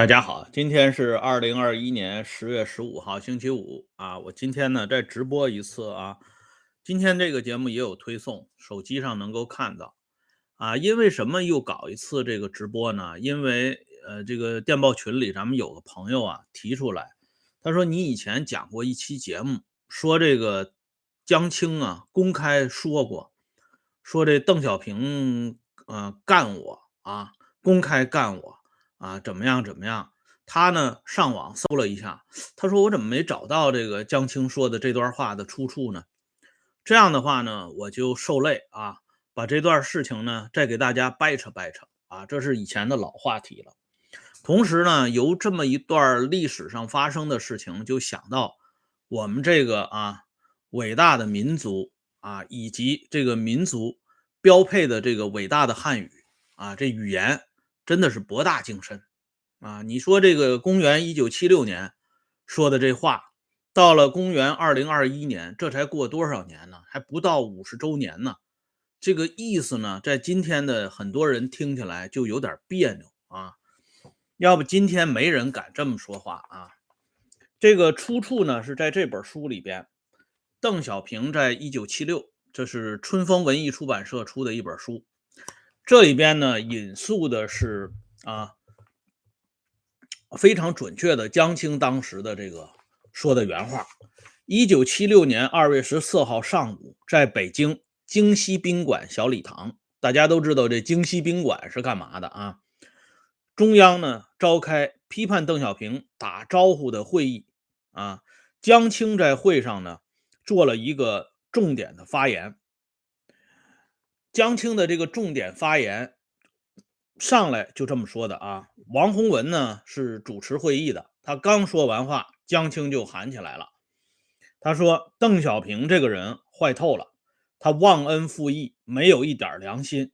大家好，今天是二零二一年十月十五号，星期五啊。我今天呢再直播一次啊。今天这个节目也有推送，手机上能够看到啊。因为什么又搞一次这个直播呢？因为呃，这个电报群里咱们有个朋友啊提出来，他说你以前讲过一期节目，说这个江青啊公开说过，说这邓小平呃干我啊，公开干我。啊，怎么样？怎么样？他呢？上网搜了一下，他说：“我怎么没找到这个江青说的这段话的出处呢？”这样的话呢，我就受累啊，把这段事情呢再给大家掰扯掰扯啊，这是以前的老话题了。同时呢，由这么一段历史上发生的事情，就想到我们这个啊伟大的民族啊，以及这个民族标配的这个伟大的汉语啊，这语言。真的是博大精深啊！你说这个公元一九七六年说的这话，到了公元二零二一年，这才过多少年呢？还不到五十周年呢。这个意思呢，在今天的很多人听起来就有点别扭啊。要不今天没人敢这么说话啊。这个出处呢是在这本书里边，邓小平在一九七六，这是春风文艺出版社出的一本书。这里边呢，引述的是啊，非常准确的江青当时的这个说的原话。一九七六年二月十四号上午，在北京京西宾馆小礼堂，大家都知道这京西宾馆是干嘛的啊？中央呢召开批判邓小平打招呼的会议啊，江青在会上呢做了一个重点的发言。江青的这个重点发言上来就这么说的啊，王洪文呢是主持会议的，他刚说完话，江青就喊起来了，他说邓小平这个人坏透了，他忘恩负义，没有一点良心。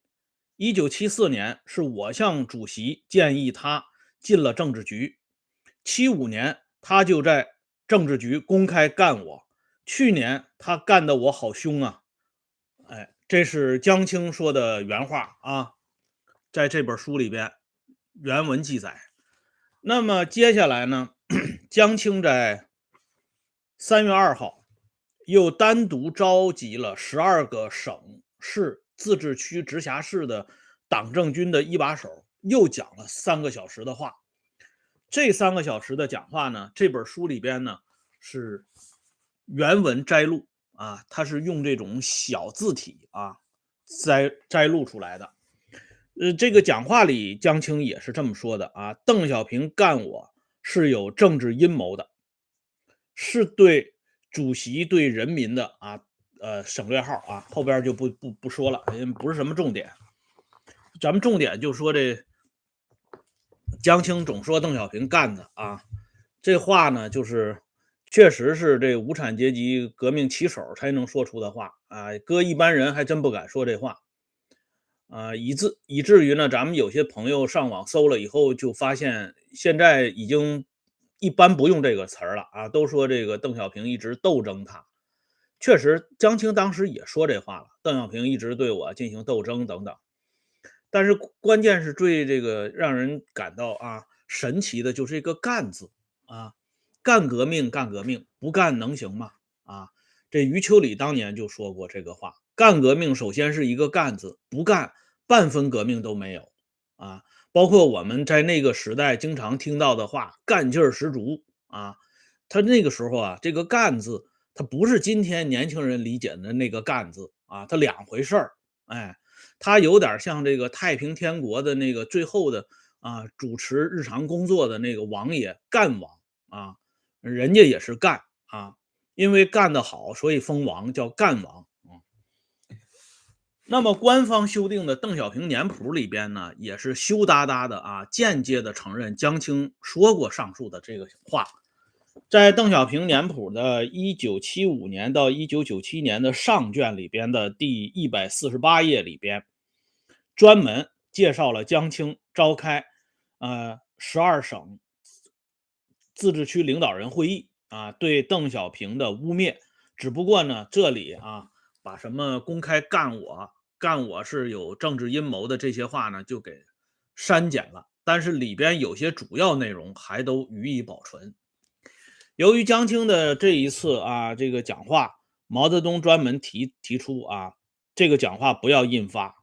一九七四年是我向主席建议他进了政治局，七五年他就在政治局公开干我，去年他干的我好凶啊，这是江青说的原话啊，在这本书里边原文记载。那么接下来呢，江青在三月二号又单独召集了十二个省市自治区直辖市的党政军的一把手，又讲了三个小时的话。这三个小时的讲话呢，这本书里边呢是原文摘录。啊，他是用这种小字体啊摘摘录出来的。呃，这个讲话里，江青也是这么说的啊。邓小平干我是有政治阴谋的，是对主席对人民的啊，呃，省略号啊，后边就不不不说了，因为不是什么重点。咱们重点就说这江青总说邓小平干的啊，这话呢就是。确实是这无产阶级革命旗手才能说出的话啊，搁一般人还真不敢说这话啊，以至以至于呢，咱们有些朋友上网搜了以后，就发现现在已经一般不用这个词儿了啊，都说这个邓小平一直斗争他。确实，江青当时也说这话了，邓小平一直对我进行斗争等等。但是关键是最这个让人感到啊神奇的就是一个“干”字啊。干革命，干革命，不干能行吗？啊，这余秋里当年就说过这个话。干革命首先是一个“干”字，不干半分革命都没有啊。包括我们在那个时代经常听到的话，干劲儿十足啊。他那个时候啊，这个“干”字，它不是今天年轻人理解的那个“干”字啊，它两回事儿。哎，它有点像这个太平天国的那个最后的啊，主持日常工作的那个王爷干王啊。人家也是干啊，因为干得好，所以封王叫干王啊。那么官方修订的《邓小平年谱》里边呢，也是羞答答的啊，间接的承认江青说过上述的这个话。在《邓小平年谱》的1975年到1997年的上卷里边的第一百四十八页里边，专门介绍了江青召开呃十二省。自治区领导人会议啊，对邓小平的污蔑，只不过呢，这里啊，把什么公开干我、干我是有政治阴谋的这些话呢，就给删减了但是里边有些主要内容还都予以保存。由于江青的这一次啊，这个讲话，毛泽东专门提提出啊，这个讲话不要印发，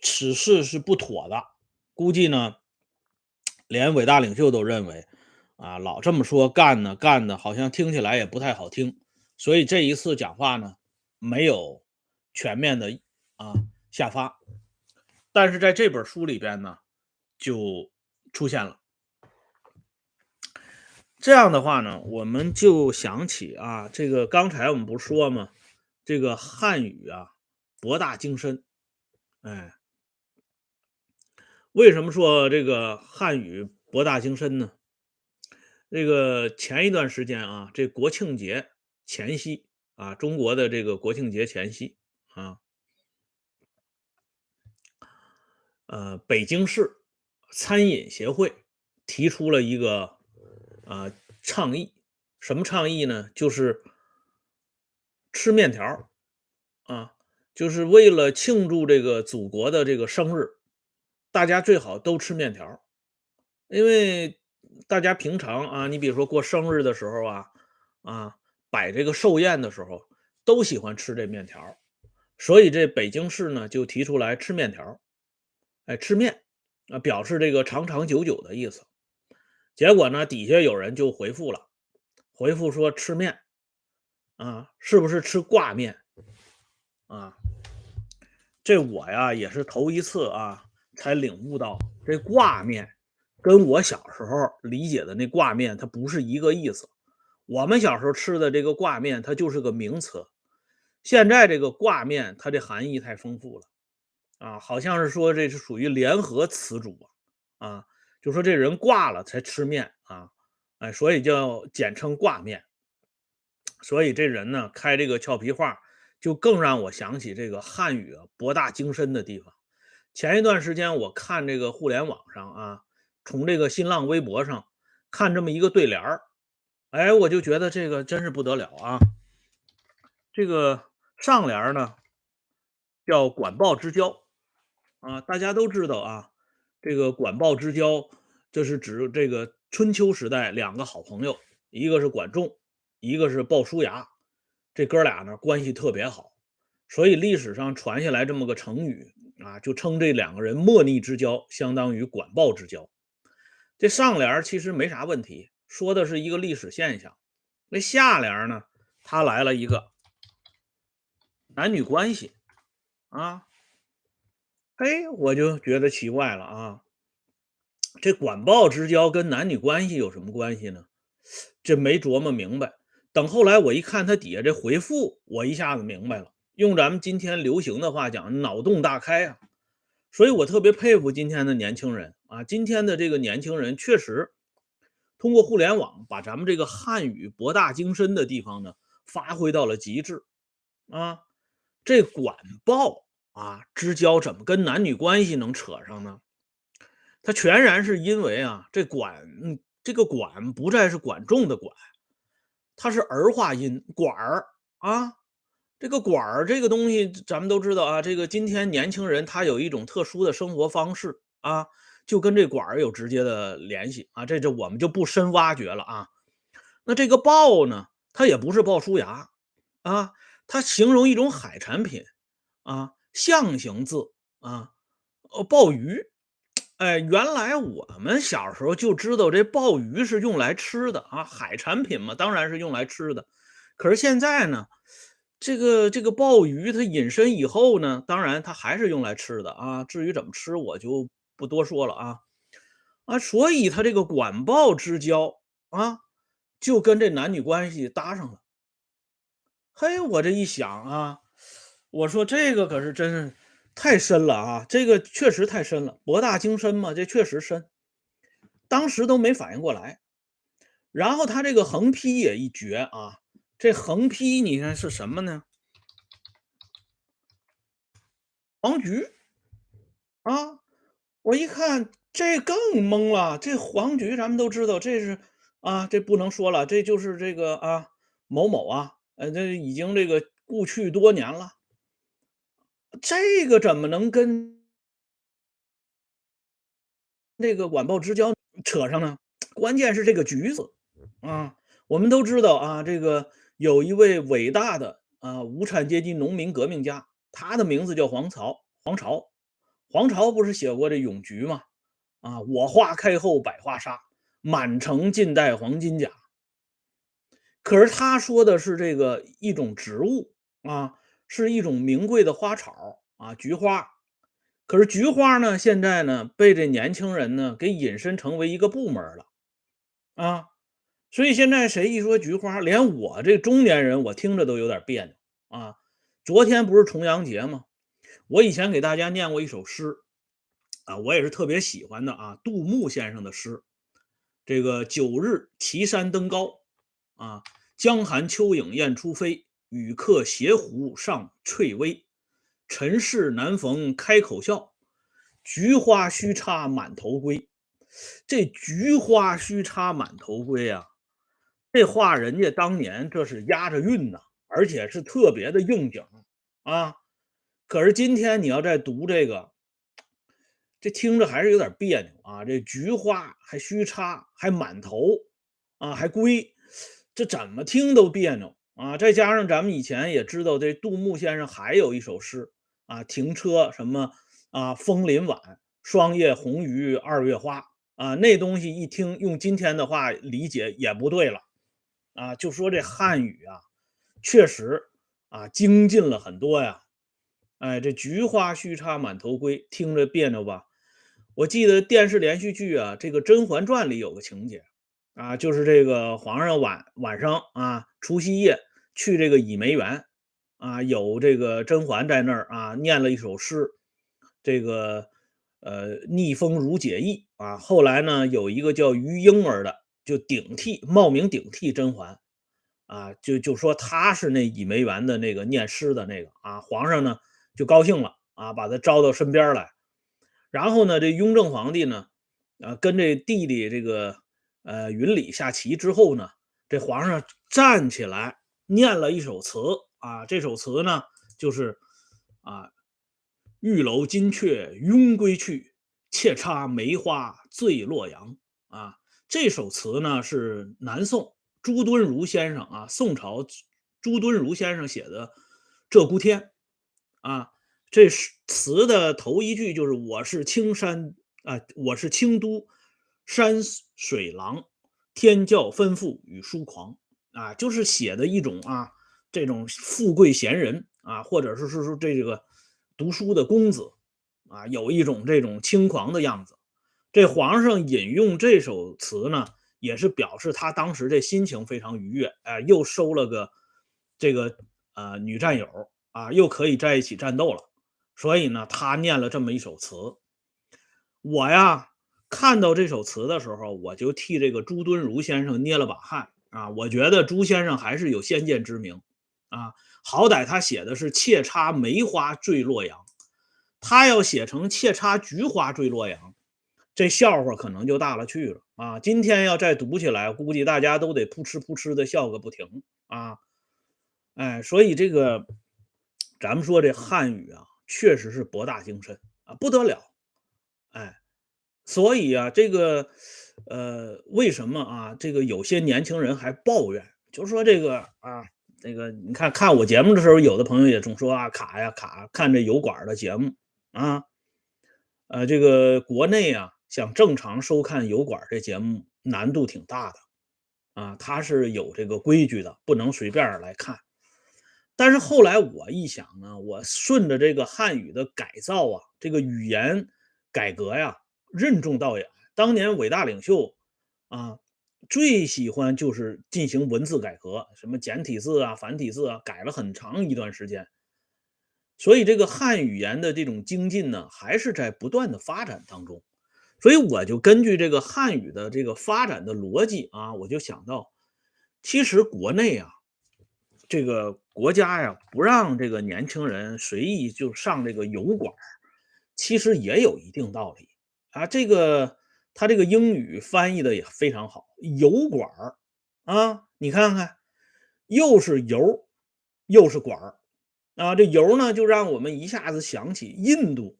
此事是不妥的。估计呢，连伟大领袖都认为，啊，老这么说干呢，干的好像听起来也不太好听。所以这一次讲话呢，没有全面的啊下发。但是在这本书里边呢，就出现了。这样的话呢，我们就想起啊，这个刚才我们不说吗？这个汉语啊，博大精深。哎，为什么说这个汉语博大精深呢？这个前一段时间啊，这国庆节前夕啊，中国的这个国庆节前夕啊，呃，北京市餐饮协会提出了一个。啊，倡议什么倡议呢？就是吃面条啊，就是为了庆祝这个祖国的这个生日，大家最好都吃面条因为大家平常啊，你比如说过生日的时候啊，啊，摆这个寿宴的时候，都喜欢吃这面条所以这北京市呢就提出来吃面条哎，吃面啊，表示这个长长久久的意思。结果呢，底下有人就回复了，回复说吃面啊，是不是吃挂面啊？这我呀也是头一次啊，才领悟到这挂面跟我小时候理解的那挂面它不是一个意思。我们小时候吃的这个挂面，它就是个名词。现在这个挂面，它的含义太丰富了啊，好像是说这是属于联合词组啊。就说这人挂了才吃面啊，哎，所以叫简称挂面。所以这人呢开这个俏皮话，就更让我想起这个汉语啊博大精深的地方。前一段时间我看这个互联网上啊，从这个新浪微博上看这么一个对联儿，哎，我就觉得这个真是不得了啊。这个上联呢叫管鲍之交啊，大家都知道啊。这个管鲍之交，这是指这个春秋时代两个好朋友，一个是管仲，一个是鲍叔牙。这哥俩呢关系特别好，所以历史上传下来这么个成语啊，就称这两个人莫逆之交，相当于管鲍之交。这上联其实没啥问题，说的是一个历史现象。那下联呢，他来了一个男女关系啊。哎，我就觉得奇怪了啊！这管鲍之交跟男女关系有什么关系呢？这没琢磨明白。等后来我一看他底下这回复，我一下子明白了。用咱们今天流行的话讲，脑洞大开啊！所以我特别佩服今天的年轻人啊！今天的这个年轻人确实通过互联网，把咱们这个汉语博大精深的地方呢，发挥到了极致啊！这管鲍。啊，之交怎么跟男女关系能扯上呢？他全然是因为啊，这管这个管不再是管仲的管，它是儿化音管儿啊。这个管儿这个东西，咱们都知道啊。这个今天年轻人他有一种特殊的生活方式啊，就跟这管儿有直接的联系啊。这这我们就不深挖掘了啊。那这个鲍呢，它也不是鲍叔牙啊，它形容一种海产品啊。象形字啊，哦，鲍鱼，哎，原来我们小时候就知道这鲍鱼是用来吃的啊，海产品嘛，当然是用来吃的。可是现在呢，这个这个鲍鱼它隐身以后呢，当然它还是用来吃的啊。至于怎么吃，我就不多说了啊啊，所以它这个管鲍之交啊，就跟这男女关系搭上了。嘿，我这一想啊。我说这个可是真是太深了啊！这个确实太深了，博大精深嘛，这确实深。当时都没反应过来。然后他这个横批也一绝啊！这横批你看是什么呢？黄菊啊！我一看这更懵了。这黄菊咱们都知道，这是啊，这不能说了，这就是这个啊某某啊，呃，这已经这个故去多年了。这个怎么能跟？这个晚报之交扯上呢？关键是这个橘子啊，我们都知道啊，这个有一位伟大的啊无产阶级农民革命家，他的名字叫黄巢。黄巢，黄巢不是写过这咏菊吗？啊，我花开后百花杀，满城尽带黄金甲。可是他说的是这个一种植物啊，是一种名贵的花草啊，菊花。可是菊花呢，现在呢被这年轻人呢给引申成为一个部门了啊，所以现在谁一说菊花，连我这中年人我听着都有点别扭啊。昨天不是重阳节吗？我以前给大家念过一首诗啊，我也是特别喜欢的啊，杜牧先生的诗，这个九日岐山登高啊。江寒秋影雁初飞，与客斜湖上翠微。尘世难逢开口笑，菊花须插满头归。这菊花须插满头归啊，这话人家当年这是押着韵呢，而且是特别的应景啊。可是今天你要再读这个，这听着还是有点别扭啊。这菊花还须插，还满头啊，还归。这怎么听都别扭啊！再加上咱们以前也知道，这杜牧先生还有一首诗啊，“停车什么啊，枫林晚，霜叶红于二月花”啊，那东西一听，用今天的话理解也不对了啊。就说这汉语啊，确实啊精进了很多呀。哎，这菊花须插满头归，听着别扭吧？我记得电视连续剧啊，这个《甄嬛传》里有个情节。啊，就是这个皇上晚晚上啊，除夕夜去这个倚梅园啊，有这个甄嬛在那儿啊，念了一首诗，这个呃逆风如解意啊。后来呢，有一个叫于莺儿的就顶替冒名顶替甄嬛啊，就就说他是那倚梅园的那个念诗的那个啊。皇上呢就高兴了啊，把他招到身边来。然后呢，这雍正皇帝呢啊跟这弟弟这个。呃，云里下棋之后呢，这皇上站起来念了一首词啊，这首词呢就是啊，玉楼金阙拥归去，妾插梅花醉洛阳啊。这首词呢是南宋朱敦儒先生啊，宋朝朱敦儒先生写的《鹧鸪天》啊。这是词的头一句就是我是青山啊，我是清都。山水郎，天教吩咐与书狂啊，就是写的一种啊，这种富贵闲人啊，或者是是说这个读书的公子啊，有一种这种轻狂的样子。这皇上引用这首词呢，也是表示他当时这心情非常愉悦，哎，又收了个这个呃女战友啊，又可以在一起战斗了。所以呢，他念了这么一首词，我呀。看到这首词的时候，我就替这个朱敦儒先生捏了把汗啊！我觉得朱先生还是有先见之明啊，好歹他写的是“妾插梅花坠洛阳”，他要写成“妾插菊花坠洛阳”，这笑话可能就大了去了啊！今天要再读起来，估计大家都得扑哧扑哧的笑个不停啊！哎，所以这个咱们说这汉语啊，确实是博大精深啊，不得了，哎。所以啊，这个，呃，为什么啊？这个有些年轻人还抱怨，就说这个啊，这个你看看我节目的时候，有的朋友也总说啊，卡呀卡，看这油管的节目啊，呃，这个国内啊，想正常收看油管这节目难度挺大的啊，它是有这个规矩的，不能随便来看。但是后来我一想呢，我顺着这个汉语的改造啊，这个语言改革呀。任重道远，当年伟大领袖啊，最喜欢就是进行文字改革，什么简体字啊、繁体字啊，改了很长一段时间。所以这个汉语言的这种精进呢，还是在不断的发展当中。所以我就根据这个汉语的这个发展的逻辑啊，我就想到，其实国内啊，这个国家呀，不让这个年轻人随意就上这个油管，其实也有一定道理。啊，这个他这个英语翻译的也非常好，油管儿啊，你看看，又是油，又是管儿啊，这油呢就让我们一下子想起印度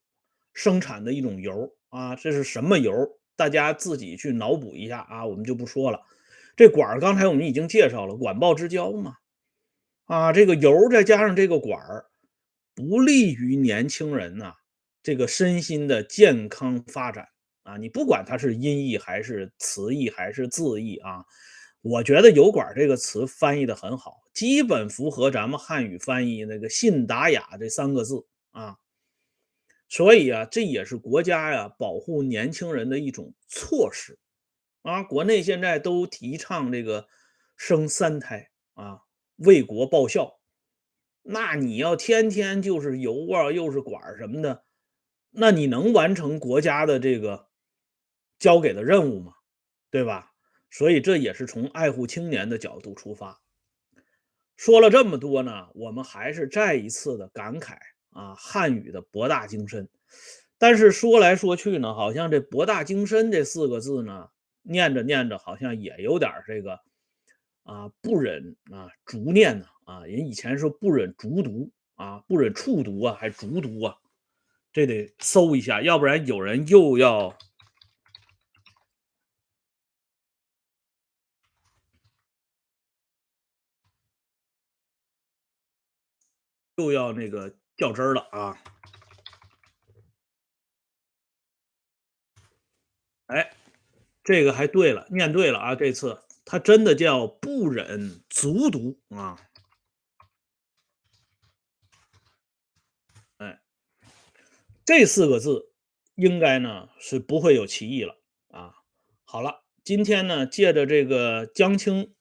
生产的一种油啊，这是什么油大家自己去脑补一下啊，我们就不说了。这管儿刚才我们已经介绍了，管鲍之交嘛，啊，这个油再加上这个管儿，不利于年轻人呐这个身心的健康发展啊。你不管它是音译还是词义还是字义啊，我觉得油管这个词翻译的很好，基本符合咱们汉语翻译那个信达雅这三个字啊。所以啊，这也是国家呀保护年轻人的一种措施。啊，国内现在都提倡这个生三胎啊，为国报效。那你要天天就是油啊，又是管什么的，那你能完成国家的这个交给的任务吗？对吧？所以这也是从爱护青年的角度出发。说了这么多呢，我们还是再一次的感慨啊，汉语的博大精深。但是说来说去呢，好像这博大精深这四个字呢。念着念着，好像也有点这个啊，不忍啊，逐念呢啊。人以前说不忍逐读啊，不忍触读啊，还逐读啊，这得搜一下，要不然有人又要又要那个较真儿了啊。哎。这个还对了，念对了啊！这次他真的叫不忍卒读啊！哎，这四个字应该呢是不会有歧义了啊！好了，今天呢借着这个江青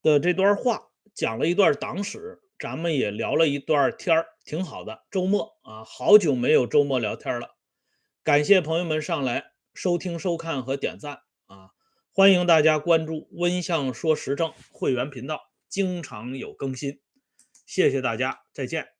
的这段话，讲了一段党史，咱们也聊了一段天儿，挺好的。周末啊，好久没有周末聊天了，感谢朋友们上来收听、收看和点赞。啊，欢迎大家关注“温相说时政”会员频道，经常有更新。谢谢大家，再见。